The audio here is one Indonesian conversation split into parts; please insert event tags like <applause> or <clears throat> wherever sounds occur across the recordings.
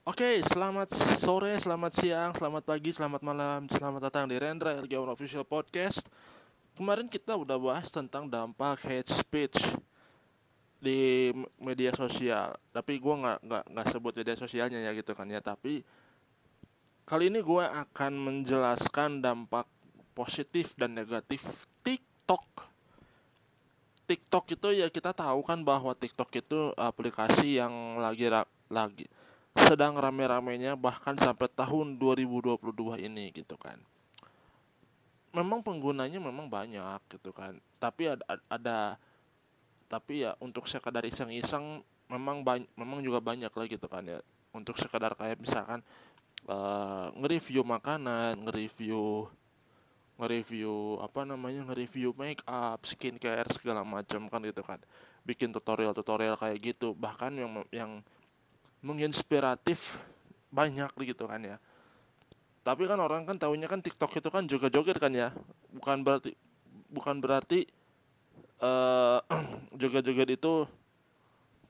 Oke, selamat sore, selamat siang, selamat pagi, selamat malam, selamat datang di Rendra Elgiawan Official Podcast. Kemarin kita udah bahas tentang dampak hate speech di media sosial, tapi gue nggak nggak nggak sebut media sosialnya ya gitu kan ya. Tapi kali ini gue akan menjelaskan dampak positif dan negatif TikTok. TikTok itu ya kita tahu kan bahwa TikTok itu aplikasi yang lagi lagi sedang rame-ramenya bahkan sampai tahun 2022 ini gitu kan. Memang penggunanya memang banyak gitu kan. Tapi ada, ada tapi ya untuk sekadar iseng-iseng memang banyak memang juga banyak lah gitu kan ya. Untuk sekadar kayak misalkan uh, nge-review makanan, nge-review nge-review apa namanya nge-review make up, skincare segala macam kan gitu kan. Bikin tutorial-tutorial kayak gitu. Bahkan yang yang menginspiratif banyak gitu kan ya. Tapi kan orang kan tahunya kan TikTok itu kan juga joget kan ya. Bukan berarti bukan berarti uh, <clears throat> joget-joget itu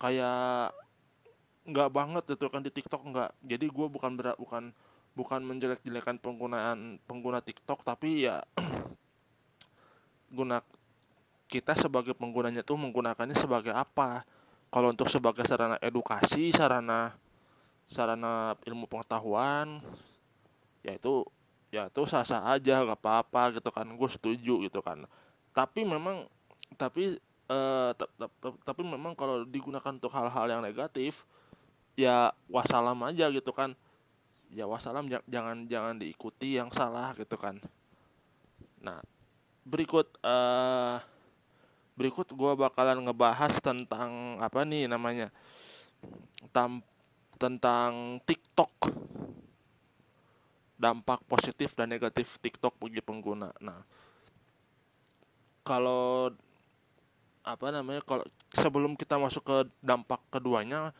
kayak nggak banget itu kan di TikTok nggak. Jadi gue bukan berat bukan bukan menjelek-jelekan penggunaan pengguna TikTok tapi ya <clears throat> guna kita sebagai penggunanya tuh menggunakannya sebagai apa kalau untuk sebagai sarana edukasi sarana sarana ilmu pengetahuan ya itu ya itu sah sah aja gak apa apa gitu kan. Gue setuju gitu kan. Tapi memang tapi uh, tapi memang kalau digunakan untuk hal-hal yang negatif ya wassalam aja gitu kan. Ya wassalam jangan jangan diikuti yang salah gitu kan. Nah berikut uh, berikut gue bakalan ngebahas tentang apa nih namanya tam, tentang TikTok dampak positif dan negatif TikTok bagi pengguna. Nah, kalau apa namanya kalau sebelum kita masuk ke dampak keduanya,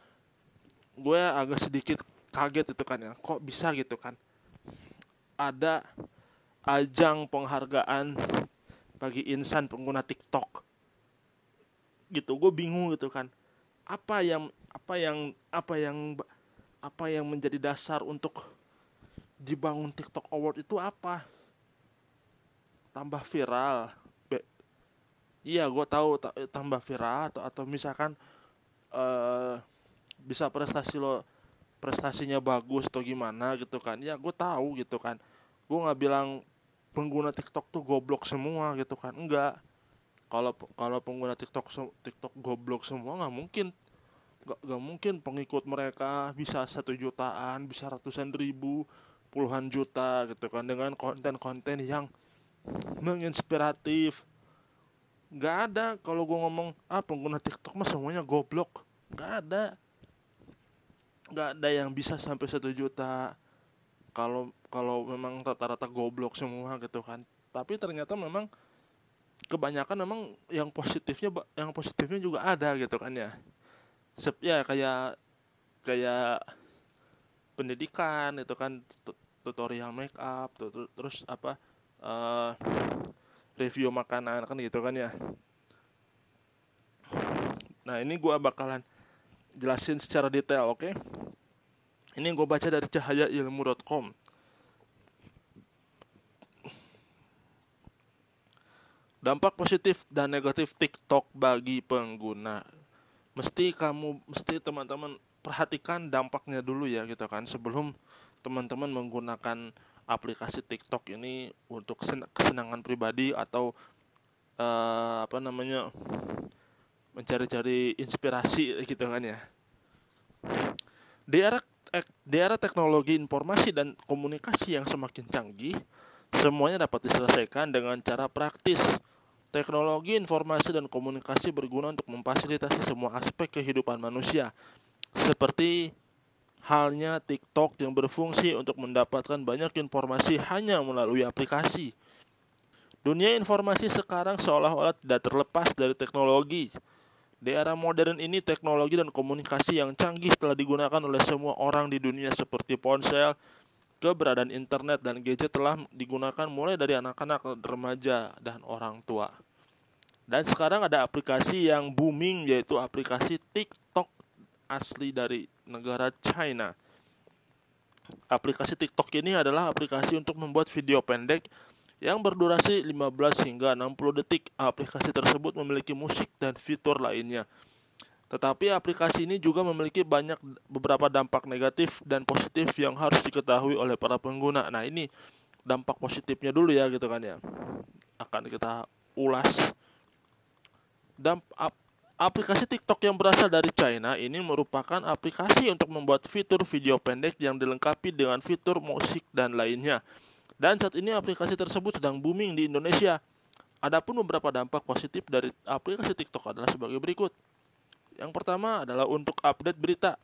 gue agak sedikit kaget itu kan ya, kok bisa gitu kan? Ada ajang penghargaan bagi insan pengguna TikTok gitu gue bingung gitu kan. Apa yang apa yang apa yang apa yang menjadi dasar untuk dibangun TikTok Award itu apa? Tambah viral. Be iya gue tahu tambah viral atau atau misalkan uh, bisa prestasi lo prestasinya bagus atau gimana gitu kan. Ya gue tahu gitu kan. Gue nggak bilang pengguna TikTok tuh goblok semua gitu kan. Enggak kalau kalau pengguna TikTok TikTok goblok semua nggak mungkin. Nggak nggak mungkin pengikut mereka bisa satu jutaan bisa ratusan ribu puluhan juta gitu kan dengan konten-konten yang menginspiratif. Nggak ada kalau gue ngomong ah pengguna TikTok mah semuanya goblok. Nggak ada. Nggak ada yang bisa sampai satu juta. Kalau kalau memang rata-rata goblok semua gitu kan. Tapi ternyata memang kebanyakan memang yang positifnya yang positifnya juga ada gitu kan ya. Sep, ya kayak kayak pendidikan itu kan tutorial make up terus apa uh, review makanan kan gitu kan ya. Nah ini gua bakalan jelasin secara detail oke? Okay? ini gue baca dari cahayailmu.com Dampak positif dan negatif TikTok bagi pengguna. Mesti kamu, mesti teman-teman perhatikan dampaknya dulu ya gitu kan sebelum teman-teman menggunakan aplikasi TikTok ini untuk kesenangan pribadi atau uh, apa namanya mencari-cari inspirasi gitu kan ya. Di era di era teknologi informasi dan komunikasi yang semakin canggih, semuanya dapat diselesaikan dengan cara praktis Teknologi informasi dan komunikasi berguna untuk memfasilitasi semua aspek kehidupan manusia, seperti halnya TikTok yang berfungsi untuk mendapatkan banyak informasi hanya melalui aplikasi. Dunia informasi sekarang seolah-olah tidak terlepas dari teknologi. Di era modern ini, teknologi dan komunikasi yang canggih telah digunakan oleh semua orang di dunia seperti ponsel, keberadaan internet dan gadget telah digunakan mulai dari anak-anak, remaja, dan orang tua. Dan sekarang ada aplikasi yang booming yaitu aplikasi TikTok asli dari negara China. Aplikasi TikTok ini adalah aplikasi untuk membuat video pendek yang berdurasi 15 hingga 60 detik. Aplikasi tersebut memiliki musik dan fitur lainnya. Tetapi aplikasi ini juga memiliki banyak beberapa dampak negatif dan positif yang harus diketahui oleh para pengguna. Nah, ini dampak positifnya dulu ya gitu kan ya. Akan kita ulas. Damp ap aplikasi TikTok yang berasal dari China ini merupakan aplikasi untuk membuat fitur video pendek yang dilengkapi dengan fitur musik dan lainnya. Dan saat ini aplikasi tersebut sedang booming di Indonesia. Adapun beberapa dampak positif dari aplikasi TikTok adalah sebagai berikut. Yang pertama adalah untuk update berita.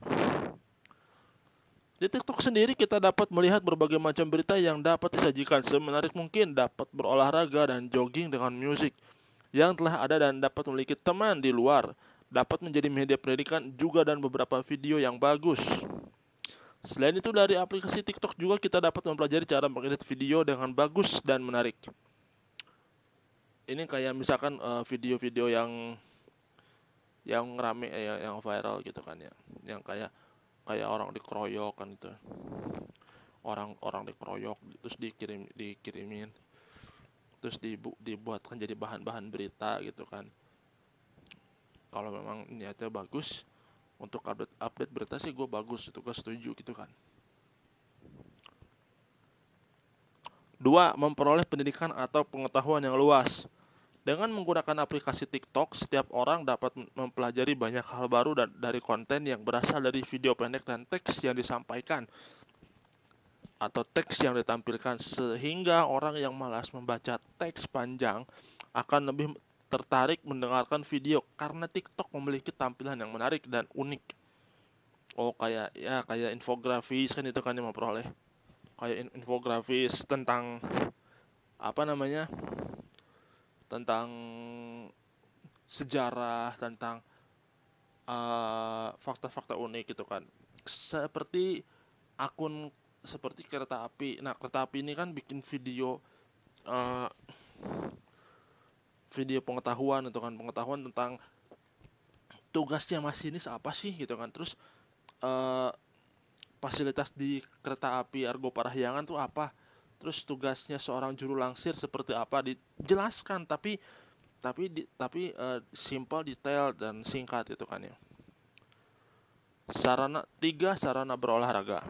Di TikTok sendiri kita dapat melihat berbagai macam berita yang dapat disajikan semenarik mungkin, dapat berolahraga dan jogging dengan musik yang telah ada dan dapat memiliki teman di luar, dapat menjadi media pendidikan juga dan beberapa video yang bagus. Selain itu dari aplikasi TikTok juga kita dapat mempelajari cara mengedit video dengan bagus dan menarik. Ini kayak misalkan eh, video-video uh, yang yang rame ya yang viral gitu kan ya. Yang kayak kayak orang dikeroyok kan itu. Orang orang dikeroyok terus dikirim dikirimin. Terus dibu, dibuatkan jadi bahan-bahan berita gitu kan. Kalau memang niatnya bagus untuk update update berita sih gue bagus itu gue setuju gitu kan. Dua memperoleh pendidikan atau pengetahuan yang luas dengan menggunakan aplikasi TikTok, setiap orang dapat mempelajari banyak hal baru dari konten yang berasal dari video pendek dan teks yang disampaikan atau teks yang ditampilkan sehingga orang yang malas membaca teks panjang akan lebih tertarik mendengarkan video karena TikTok memiliki tampilan yang menarik dan unik. Oh kayak ya kayak infografis kan itu kan yang memperoleh kayak infografis tentang apa namanya tentang sejarah tentang uh, fakta-fakta unik gitu kan. Seperti akun seperti kereta api. Nah kereta api ini kan bikin video uh, video pengetahuan itu kan. Pengetahuan tentang tugasnya masinis apa sih gitu kan. Terus uh, fasilitas di kereta api Argo Parahyangan tuh apa terus tugasnya seorang juru langsir seperti apa dijelaskan tapi tapi di, tapi uh, simple detail dan singkat itu kan ya. Sarana tiga sarana berolahraga.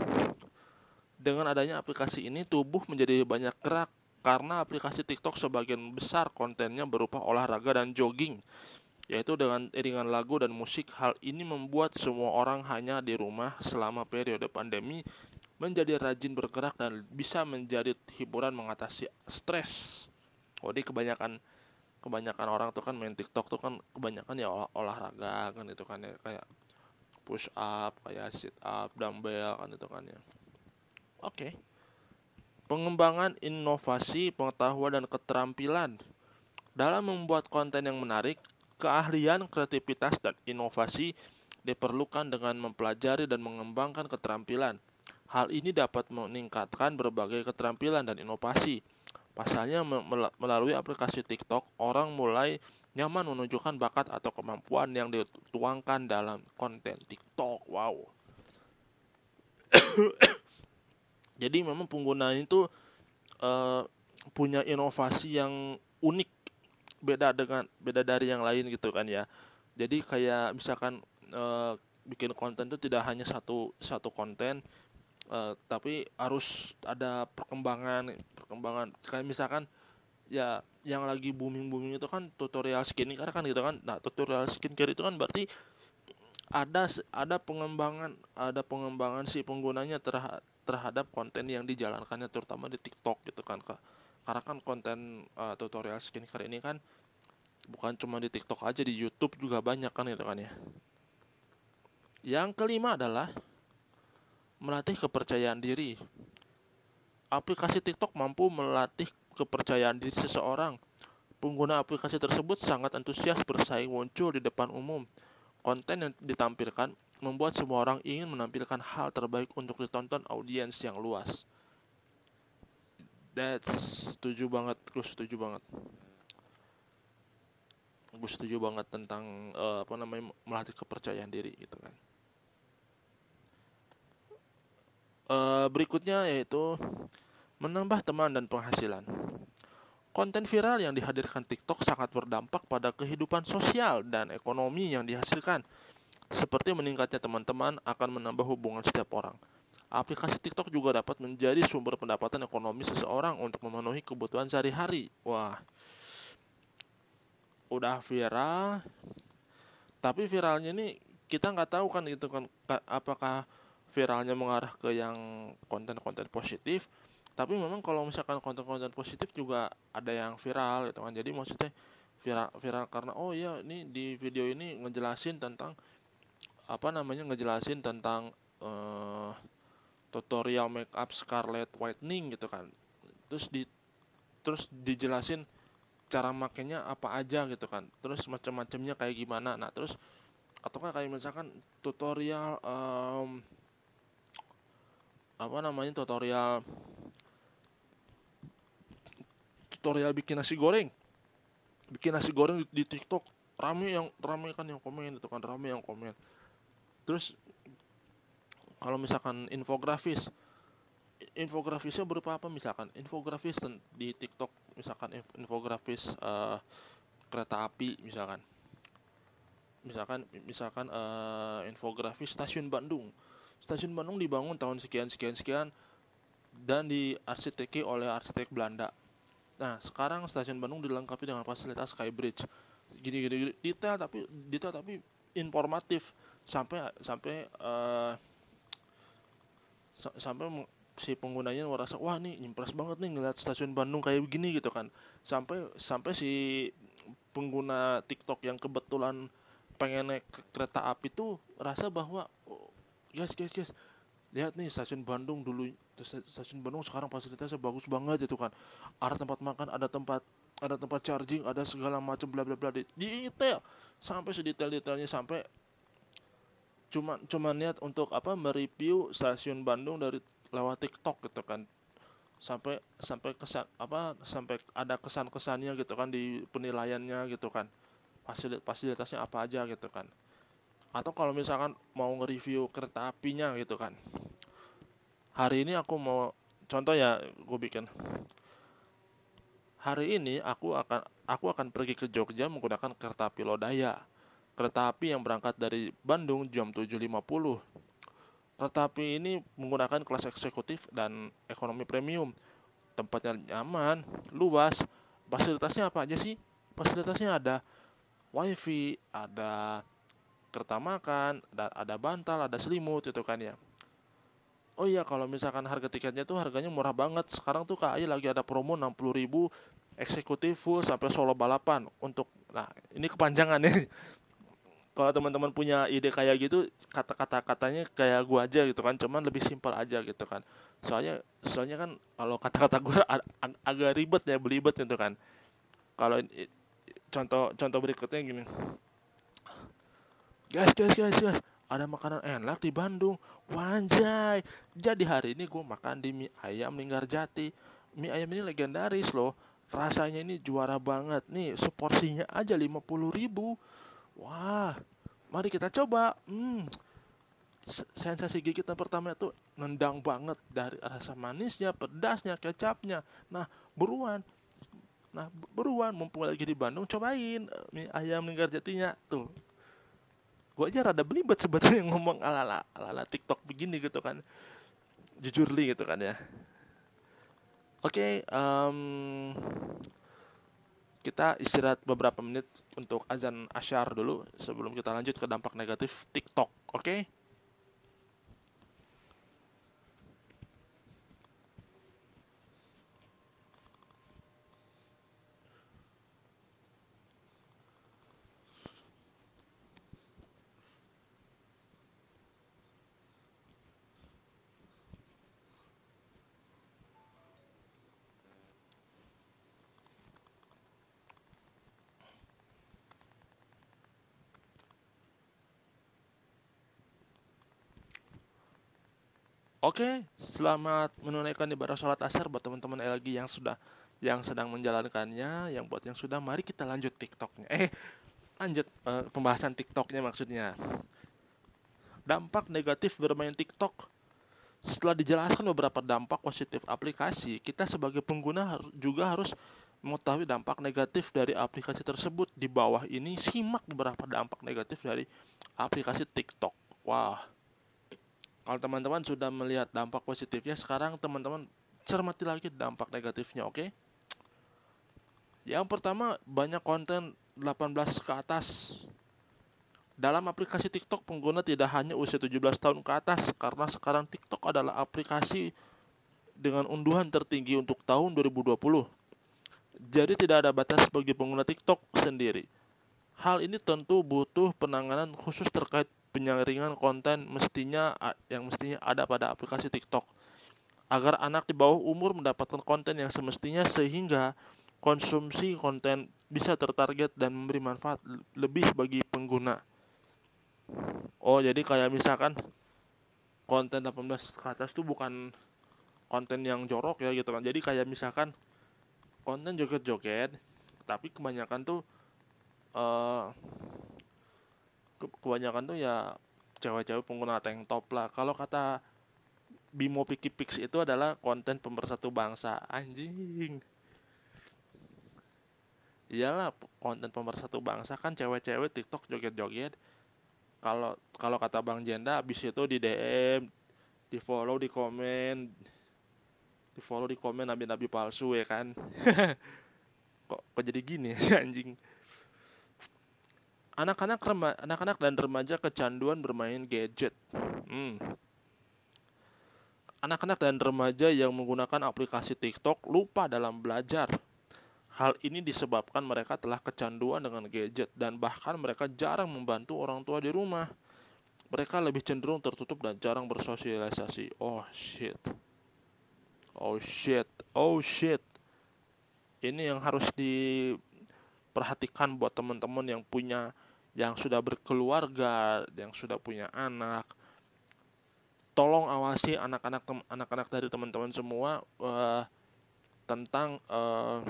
Dengan adanya aplikasi ini tubuh menjadi banyak gerak karena aplikasi TikTok sebagian besar kontennya berupa olahraga dan jogging yaitu dengan iringan lagu dan musik. Hal ini membuat semua orang hanya di rumah selama periode pandemi menjadi rajin bergerak dan bisa menjadi hiburan mengatasi stres. Jadi kebanyakan kebanyakan orang tuh kan main TikTok tuh kan kebanyakan ya olah, olahraga kan itu kan ya kayak push up, kayak sit up, dumbbell kan itu kan ya. Oke. Okay. Pengembangan inovasi, pengetahuan dan keterampilan dalam membuat konten yang menarik, keahlian, kreativitas dan inovasi diperlukan dengan mempelajari dan mengembangkan keterampilan Hal ini dapat meningkatkan berbagai keterampilan dan inovasi. Pasalnya melalui aplikasi TikTok, orang mulai nyaman menunjukkan bakat atau kemampuan yang dituangkan dalam konten TikTok. Wow. <coughs> Jadi memang pengguna itu uh, punya inovasi yang unik beda dengan beda dari yang lain gitu kan ya. Jadi kayak misalkan uh, bikin konten itu tidak hanya satu satu konten uh, tapi harus ada perkembangan perkembangan. Kayak misalkan ya yang lagi booming booming itu kan tutorial skincare kan gitu kan. Nah tutorial skincare itu kan berarti ada ada pengembangan ada pengembangan si penggunanya terhadap terhadap konten yang dijalankannya terutama di TikTok gitu kan kak. Karena kan konten uh, tutorial skincare ini kan bukan cuma di TikTok aja di YouTube juga banyak kan gitu kan ya. Yang kelima adalah melatih kepercayaan diri. Aplikasi TikTok mampu melatih kepercayaan diri seseorang. Pengguna aplikasi tersebut sangat antusias bersaing muncul di depan umum. Konten yang ditampilkan membuat semua orang ingin menampilkan hal terbaik untuk ditonton audiens yang luas. That's setuju banget, gue setuju banget. Gue setuju banget tentang uh, apa namanya melatih kepercayaan diri gitu kan. Uh, berikutnya yaitu menambah teman dan penghasilan. Konten viral yang dihadirkan TikTok sangat berdampak pada kehidupan sosial dan ekonomi yang dihasilkan. Seperti meningkatnya teman-teman akan menambah hubungan setiap orang. Aplikasi TikTok juga dapat menjadi sumber pendapatan ekonomi seseorang untuk memenuhi kebutuhan sehari-hari. Wah, udah viral, tapi viralnya ini kita nggak tahu kan gitu kan apakah viralnya mengarah ke yang konten-konten positif tapi memang kalau misalkan konten-konten positif juga ada yang viral gitu kan. Jadi maksudnya viral viral karena oh iya ini di video ini ngejelasin tentang apa namanya ngejelasin tentang uh, tutorial makeup scarlet whitening gitu kan. Terus di terus dijelasin cara makainya apa aja gitu kan. Terus macam-macamnya kayak gimana. Nah terus atau kayak misalkan tutorial um, apa namanya tutorial tutorial bikin nasi goreng. Bikin nasi goreng di, di TikTok. Rame yang rame kan yang komen itu kan rame yang komen. Terus kalau misalkan infografis infografisnya berupa apa? Misalkan infografis di TikTok misalkan infografis uh, kereta api misalkan. Misalkan misalkan uh, infografis stasiun Bandung stasiun Bandung dibangun tahun sekian sekian sekian dan diarsiteki oleh arsitek Belanda. Nah, sekarang stasiun Bandung dilengkapi dengan fasilitas Skybridge. Gini gini, gini detail tapi detail tapi informatif. Sampai sampai uh, sampai si penggunanya merasa wah nih impress banget nih ngeliat stasiun Bandung kayak begini gitu kan. Sampai sampai si pengguna TikTok yang kebetulan pengen naik kereta api tuh rasa bahwa guys guys guys lihat nih stasiun Bandung dulu stasiun Bandung sekarang fasilitasnya bagus banget itu kan. Ada tempat makan ada tempat ada tempat charging ada segala macam bla bla bla. Di detail. Sampai sedetail detailnya sampai cuma cuma niat untuk apa mereview stasiun Bandung dari lewat TikTok gitu kan. Sampai sampai kesan apa sampai ada kesan kesannya gitu kan di penilaiannya gitu kan. Fasilitas fasilitasnya apa aja gitu kan atau kalau misalkan mau nge-review kereta apinya gitu kan. Hari ini aku mau contoh ya gue bikin. Hari ini aku akan aku akan pergi ke Jogja menggunakan kereta api Lodaya. Kereta api yang berangkat dari Bandung jam 7.50 kereta api ini menggunakan kelas eksekutif dan ekonomi premium. Tempatnya nyaman luas. Fasilitasnya apa aja sih? Fasilitasnya ada wifi ada kereta makan ada, ada bantal ada selimut itu kan ya Oh iya kalau misalkan harga tiketnya tuh harganya murah banget. Sekarang tuh KAI lagi ada promo 60 ribu eksekutif full sampai solo balapan untuk nah ini kepanjangan ya. <laughs> kalau teman-teman punya ide kayak gitu kata-kata katanya kayak gua aja gitu kan cuman lebih simpel aja gitu kan soalnya soalnya kan kalau kata-kata gua <laughs> ag agak ribet ya belibet gitu kan kalau contoh contoh berikutnya gini guys guys guys guys ada makanan enak di Bandung. Wanjay Jadi hari ini gue makan di mie ayam Linggar Jati. Mie ayam ini legendaris loh. Rasanya ini juara banget. Nih seporsinya aja 50 ribu. Wah Mari kita coba. Hmm, Sensasi gigitan pertama itu Nendang banget Dari rasa manisnya, pedasnya, kecapnya. Nah buruan. Nah buruan Mumpung lagi di Bandung Cobain eh, mie ayam Linggar Jatinya. Tuh gue aja rada belibet sebetulnya ngomong ala ala ala, ala TikTok begini gitu kan jujur li gitu kan ya oke okay, um, kita istirahat beberapa menit untuk azan asyar dulu sebelum kita lanjut ke dampak negatif TikTok oke okay? Oke, selamat menunaikan ibadah sholat asar buat teman-teman lagi yang sudah yang sedang menjalankannya, yang buat yang sudah, mari kita lanjut TikToknya. Eh, lanjut uh, pembahasan TikToknya maksudnya. Dampak negatif bermain TikTok. setelah dijelaskan beberapa dampak positif aplikasi, kita sebagai pengguna juga harus mengetahui dampak negatif dari aplikasi tersebut. Di bawah ini simak beberapa dampak negatif dari aplikasi TikTok. Wah. Kalau teman-teman sudah melihat dampak positifnya, sekarang teman-teman cermati lagi dampak negatifnya, oke? Okay? Yang pertama, banyak konten 18 ke atas dalam aplikasi TikTok, pengguna tidak hanya usia 17 tahun ke atas, karena sekarang TikTok adalah aplikasi dengan unduhan tertinggi untuk tahun 2020. Jadi tidak ada batas bagi pengguna TikTok sendiri. Hal ini tentu butuh penanganan khusus terkait penyaringan konten mestinya yang mestinya ada pada aplikasi TikTok agar anak di bawah umur mendapatkan konten yang semestinya sehingga konsumsi konten bisa tertarget dan memberi manfaat lebih bagi pengguna. Oh jadi kayak misalkan konten 18 ke atas tuh bukan konten yang jorok ya gitu kan jadi kayak misalkan konten joget-joget tapi kebanyakan tuh uh, kebanyakan tuh ya cewek-cewek pengguna tank top lah. Kalau kata Bimo Piki Pix itu adalah konten pemersatu bangsa. Anjing. Iyalah konten pemersatu bangsa. Kan cewek-cewek TikTok joget-joget. Kalau kalau kata Bang Jenda habis itu di DM di follow di komen. Di follow di komen nabi-nabi palsu ya kan. <laughs> Kok kok jadi gini sih anjing anak-anak anak-anak dan remaja kecanduan bermain gadget hmm. anak-anak dan remaja yang menggunakan aplikasi TikTok lupa dalam belajar Hal ini disebabkan mereka telah kecanduan dengan gadget dan bahkan mereka jarang membantu orang tua di rumah. Mereka lebih cenderung tertutup dan jarang bersosialisasi. Oh shit. Oh shit. Oh shit. Ini yang harus diperhatikan buat teman-teman yang punya yang sudah berkeluarga, yang sudah punya anak. Tolong awasi anak-anak anak-anak dari teman-teman semua uh, tentang uh,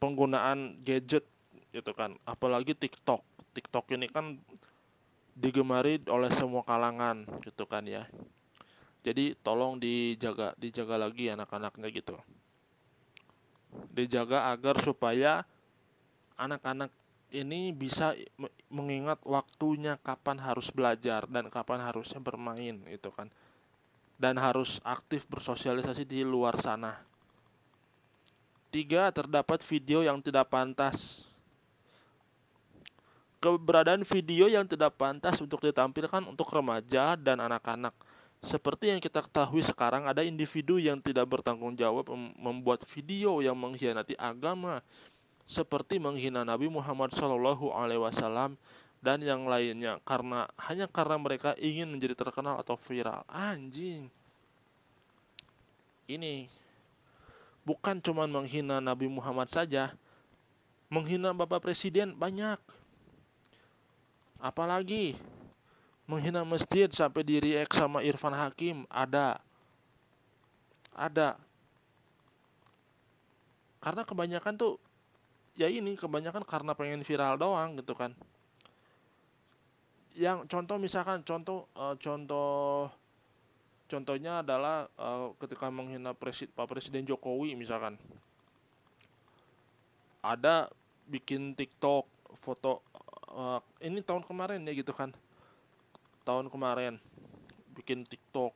penggunaan gadget gitu kan. Apalagi TikTok. TikTok ini kan digemari oleh semua kalangan gitu kan ya. Jadi tolong dijaga dijaga lagi anak-anaknya gitu. Dijaga agar supaya anak-anak ini bisa mengingat waktunya kapan harus belajar dan kapan harusnya bermain gitu kan dan harus aktif bersosialisasi di luar sana Tiga, terdapat video yang tidak pantas. Keberadaan video yang tidak pantas untuk ditampilkan untuk remaja dan anak-anak. Seperti yang kita ketahui sekarang ada individu yang tidak bertanggung jawab membuat video yang mengkhianati agama seperti menghina Nabi Muhammad SAW dan yang lainnya karena hanya karena mereka ingin menjadi terkenal atau viral. Anjing. Ini bukan cuma menghina Nabi Muhammad saja, menghina Bapak Presiden banyak. Apalagi menghina masjid sampai diri ek sama Irfan Hakim ada. Ada. Karena kebanyakan tuh ya ini kebanyakan karena pengen viral doang gitu kan. Yang contoh misalkan contoh uh, contoh contohnya adalah uh, ketika menghina presid, Pak Presiden Jokowi misalkan ada bikin TikTok foto uh, ini tahun kemarin ya gitu kan tahun kemarin bikin TikTok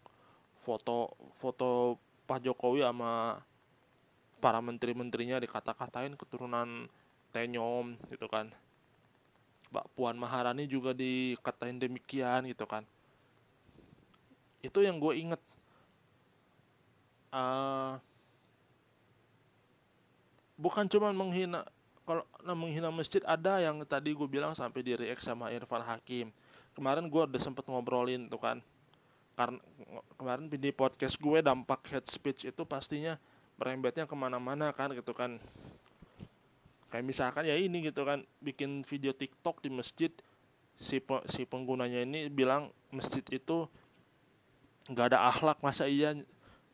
foto foto Pak Jokowi sama para menteri-menterinya dikata-katain keturunan Tenyom gitu kan. Mbak Puan Maharani juga dikatain demikian gitu kan. Itu yang gue inget. Uh, bukan cuma menghina kalau nah, menghina masjid ada yang tadi gue bilang sampai di react sama Irfan Hakim. Kemarin gue udah sempet ngobrolin tuh kan. Karena kemarin di podcast gue dampak head speech itu pastinya merembetnya ke mana-mana kan gitu kan kayak misalkan ya ini gitu kan bikin video TikTok di masjid si si penggunanya ini bilang masjid itu nggak ada akhlak masa iya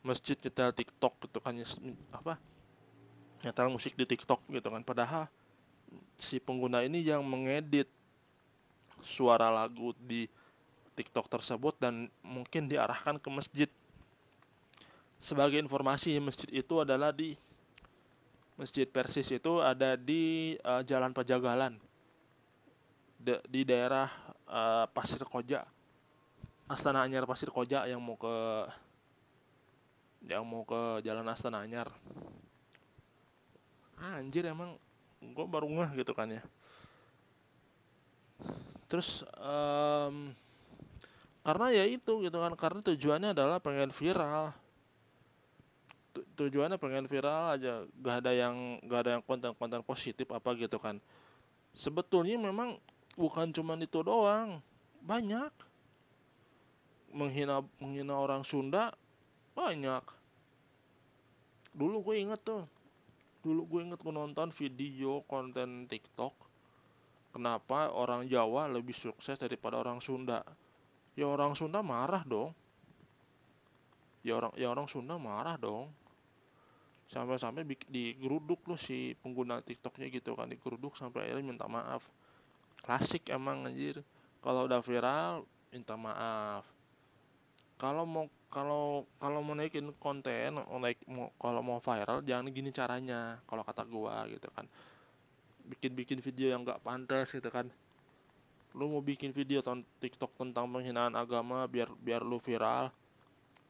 masjid nyetel TikTok gitu kan apa nyetel musik di TikTok gitu kan padahal si pengguna ini yang mengedit suara lagu di TikTok tersebut dan mungkin diarahkan ke masjid. Sebagai informasi, masjid itu adalah di Masjid Persis itu ada di uh, Jalan Pajagalan. De, di daerah uh, Pasir Koja. Astana Anyar Pasir Koja yang mau ke yang mau ke Jalan Astana Anyar. Anjir emang gue baru ngeh gitu kan ya terus um, karena ya itu gitu kan karena tujuannya adalah pengen viral tujuannya pengen viral aja. Gak ada yang gak ada yang konten-konten positif apa gitu kan. Sebetulnya memang bukan cuma itu doang. Banyak. Menghina menghina orang Sunda banyak. Dulu gue inget tuh. Dulu gue inget gue nonton video konten TikTok. Kenapa orang Jawa lebih sukses daripada orang Sunda? Ya orang Sunda marah dong. Ya orang ya orang Sunda marah dong sampai-sampai digeruduk loh si pengguna TikToknya gitu kan digeruduk sampai akhirnya minta maaf. Klasik emang anjir. Kalau udah viral minta maaf. Kalau mau kalau kalau mau naikin konten naik mau kalau mau viral jangan gini caranya kalau kata gua gitu kan. Bikin-bikin video yang gak pantas gitu kan. Lu mau bikin video tentang TikTok tentang penghinaan agama biar biar lu viral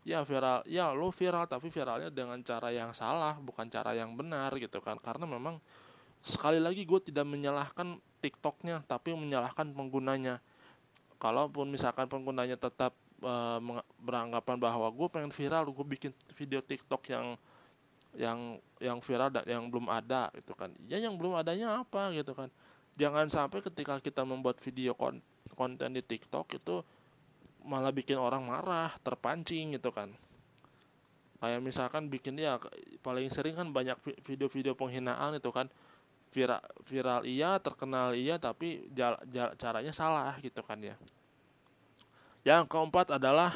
ya viral ya lu viral tapi viralnya dengan cara yang salah bukan cara yang benar gitu kan. Karena memang sekali lagi gue tidak menyalahkan TikToknya tapi menyalahkan penggunanya. Kalaupun misalkan penggunanya tetap uh, beranggapan bahwa gue pengen viral gue bikin video TikTok yang yang yang viral dan yang belum ada gitu kan. Ya yang belum adanya apa gitu kan. Jangan sampai ketika kita membuat video kon konten di TikTok itu malah bikin orang marah terpancing gitu kan. Kayak misalkan bikin ya paling sering kan banyak video-video penghinaan itu kan. Viral viral iya terkenal iya tapi jala, jala, caranya salah gitu kan ya. Yang keempat adalah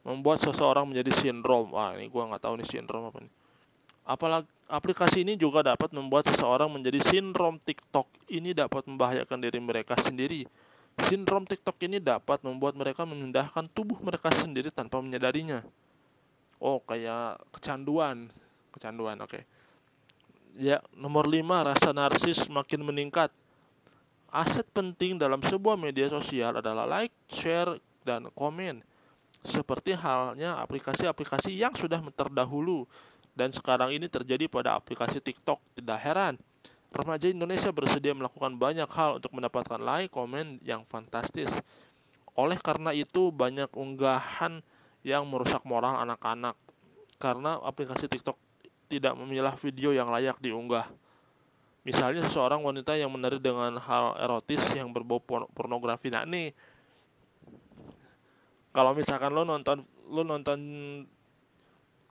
membuat seseorang menjadi sindrom. Wah ini gua nggak tahu nih sindrom apa nih. Apalagi aplikasi ini juga dapat membuat seseorang menjadi sindrom TikTok. Ini dapat membahayakan diri mereka sendiri. Sindrom TikTok ini dapat membuat mereka memindahkan tubuh mereka sendiri tanpa menyadarinya. Oh, kayak kecanduan. Kecanduan, oke. Okay. Ya, nomor 5, rasa narsis makin meningkat. Aset penting dalam sebuah media sosial adalah like, share, dan komen. Seperti halnya aplikasi-aplikasi yang sudah terdahulu dan sekarang ini terjadi pada aplikasi TikTok. Tidak heran, remaja Indonesia bersedia melakukan banyak hal untuk mendapatkan like, komen yang fantastis. Oleh karena itu, banyak unggahan yang merusak moral anak-anak karena aplikasi TikTok tidak memilah video yang layak diunggah. Misalnya seseorang wanita yang menari dengan hal erotis yang berbau pornografi. Nah nih, kalau misalkan lo nonton lo nonton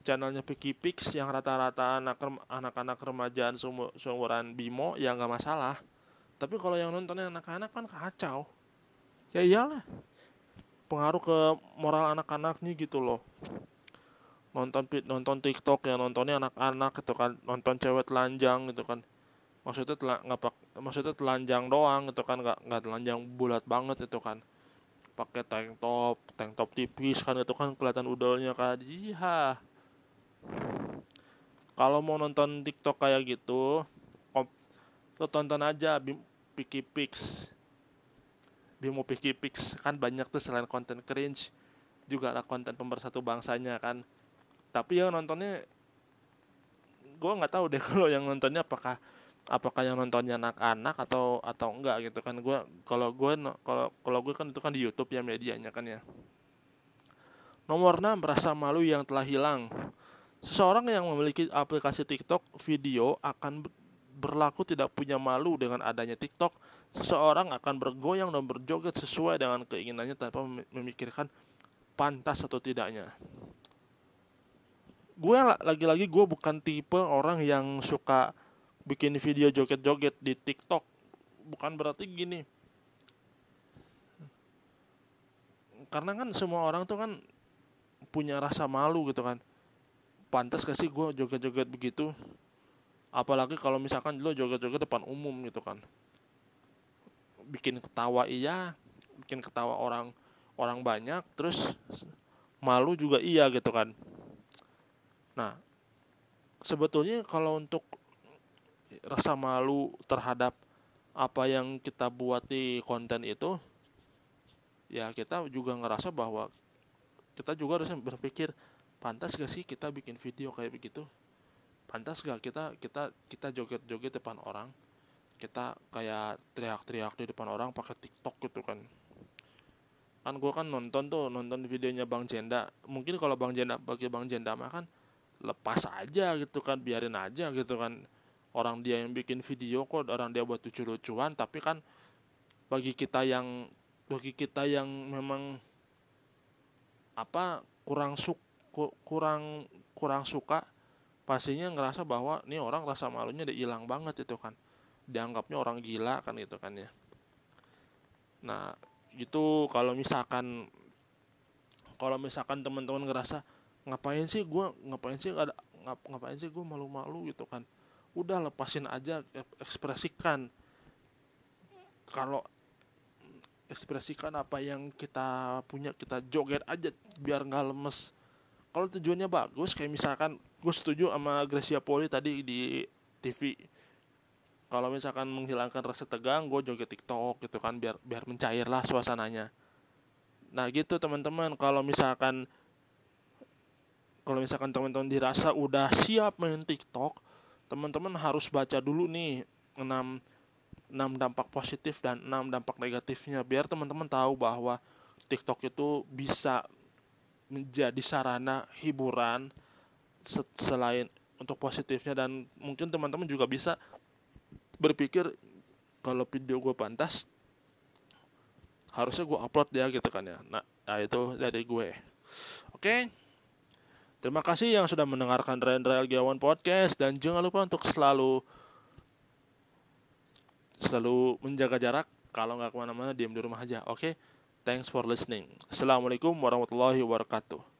channelnya Piki Pix yang rata-rata anak anak-anak remajaan seumuran Bimo ya nggak masalah. Tapi kalau yang nontonnya anak-anak kan kacau. Ya iyalah. Pengaruh ke moral anak-anaknya gitu loh. Nonton nonton TikTok ya nontonnya anak-anak gitu kan. Nonton cewek telanjang gitu kan. Maksudnya telah nggak maksudnya telanjang doang gitu kan. Nggak nggak telanjang bulat banget itu kan. Pakai tank top tank top tipis kan itu kan. Kelihatan udolnya kan. Iya kalau mau nonton TikTok kayak gitu lo tonton aja Piki Pix Bimo Piki Pix kan banyak tuh selain konten cringe juga ada konten pemersatu bangsanya kan. Tapi yang nontonnya gue nggak tahu deh <laughs> kalau yang nontonnya apakah apakah yang nontonnya anak-anak atau atau enggak gitu kan. Gue kalau gue kalau kalau gue kan itu kan di YouTube ya medianya kan ya. Nomor 6 merasa malu yang telah hilang Seseorang yang memiliki aplikasi TikTok video akan berlaku tidak punya malu dengan adanya TikTok. Seseorang akan bergoyang dan berjoget sesuai dengan keinginannya tanpa memikirkan pantas atau tidaknya. Gue lagi-lagi gue bukan tipe orang yang suka bikin video joget-joget di TikTok. Bukan berarti gini. Karena kan semua orang tuh kan punya rasa malu gitu kan pantas gak sih gue joget-joget begitu? Apalagi kalau misalkan lo joget-joget depan umum gitu kan. Bikin ketawa iya bikin ketawa orang orang banyak terus malu juga iya gitu kan. Nah sebetulnya kalau untuk rasa malu terhadap apa yang kita buat di konten itu ya kita juga ngerasa bahwa kita juga harus berpikir pantas gak sih kita bikin video kayak begitu? Pantas gak kita kita kita joget-joget depan orang? Kita kayak teriak-teriak di depan orang pakai TikTok gitu kan? Kan gue kan nonton tuh nonton videonya Bang Jenda. Mungkin kalau Bang Jenda bagi Bang Jenda mah kan lepas aja gitu kan biarin aja gitu kan. Orang dia yang bikin video kok orang dia buat lucu-lucuan tapi kan bagi kita yang bagi kita yang memang apa kurang suk kurang kurang suka pastinya ngerasa bahwa nih orang rasa malunya udah hilang banget itu kan. Dianggapnya orang gila kan gitu kan ya. Nah gitu kalau misalkan kalau misalkan teman-teman ngerasa ngapain sih gue ngapain sih ada ngap, ngapain sih gue malu-malu? gitu kan. Udah lepasin aja ekspresikan. Kalau ekspresikan apa yang kita punya kita joget aja biar nggak lemes kalau tujuannya bagus kayak misalkan gue setuju sama Gracia Poli tadi di TV kalau misalkan menghilangkan rasa tegang gue joget TikTok gitu kan biar biar mencair lah suasananya. Nah gitu teman-teman. Kalau misalkan kalau misalkan teman-teman dirasa udah siap main TikTok teman-teman harus baca dulu nih 6 6 dampak positif dan 6 dampak negatifnya. Biar teman-teman tahu bahwa TikTok itu bisa menjadi sarana hiburan selain untuk positifnya. Dan mungkin teman-teman juga bisa berpikir kalau video gue pantas harusnya gue upload ya gitu kan ya. Nah, nah itu dari gue. Oke. Terima kasih yang sudah mendengarkan Rendra Giawan Podcast. Dan jangan lupa untuk selalu selalu menjaga jarak. Kalau nggak ke mana-mana diam di rumah aja. Oke thanks for listening. Assalamualaikum warahmatullahi wabarakatuh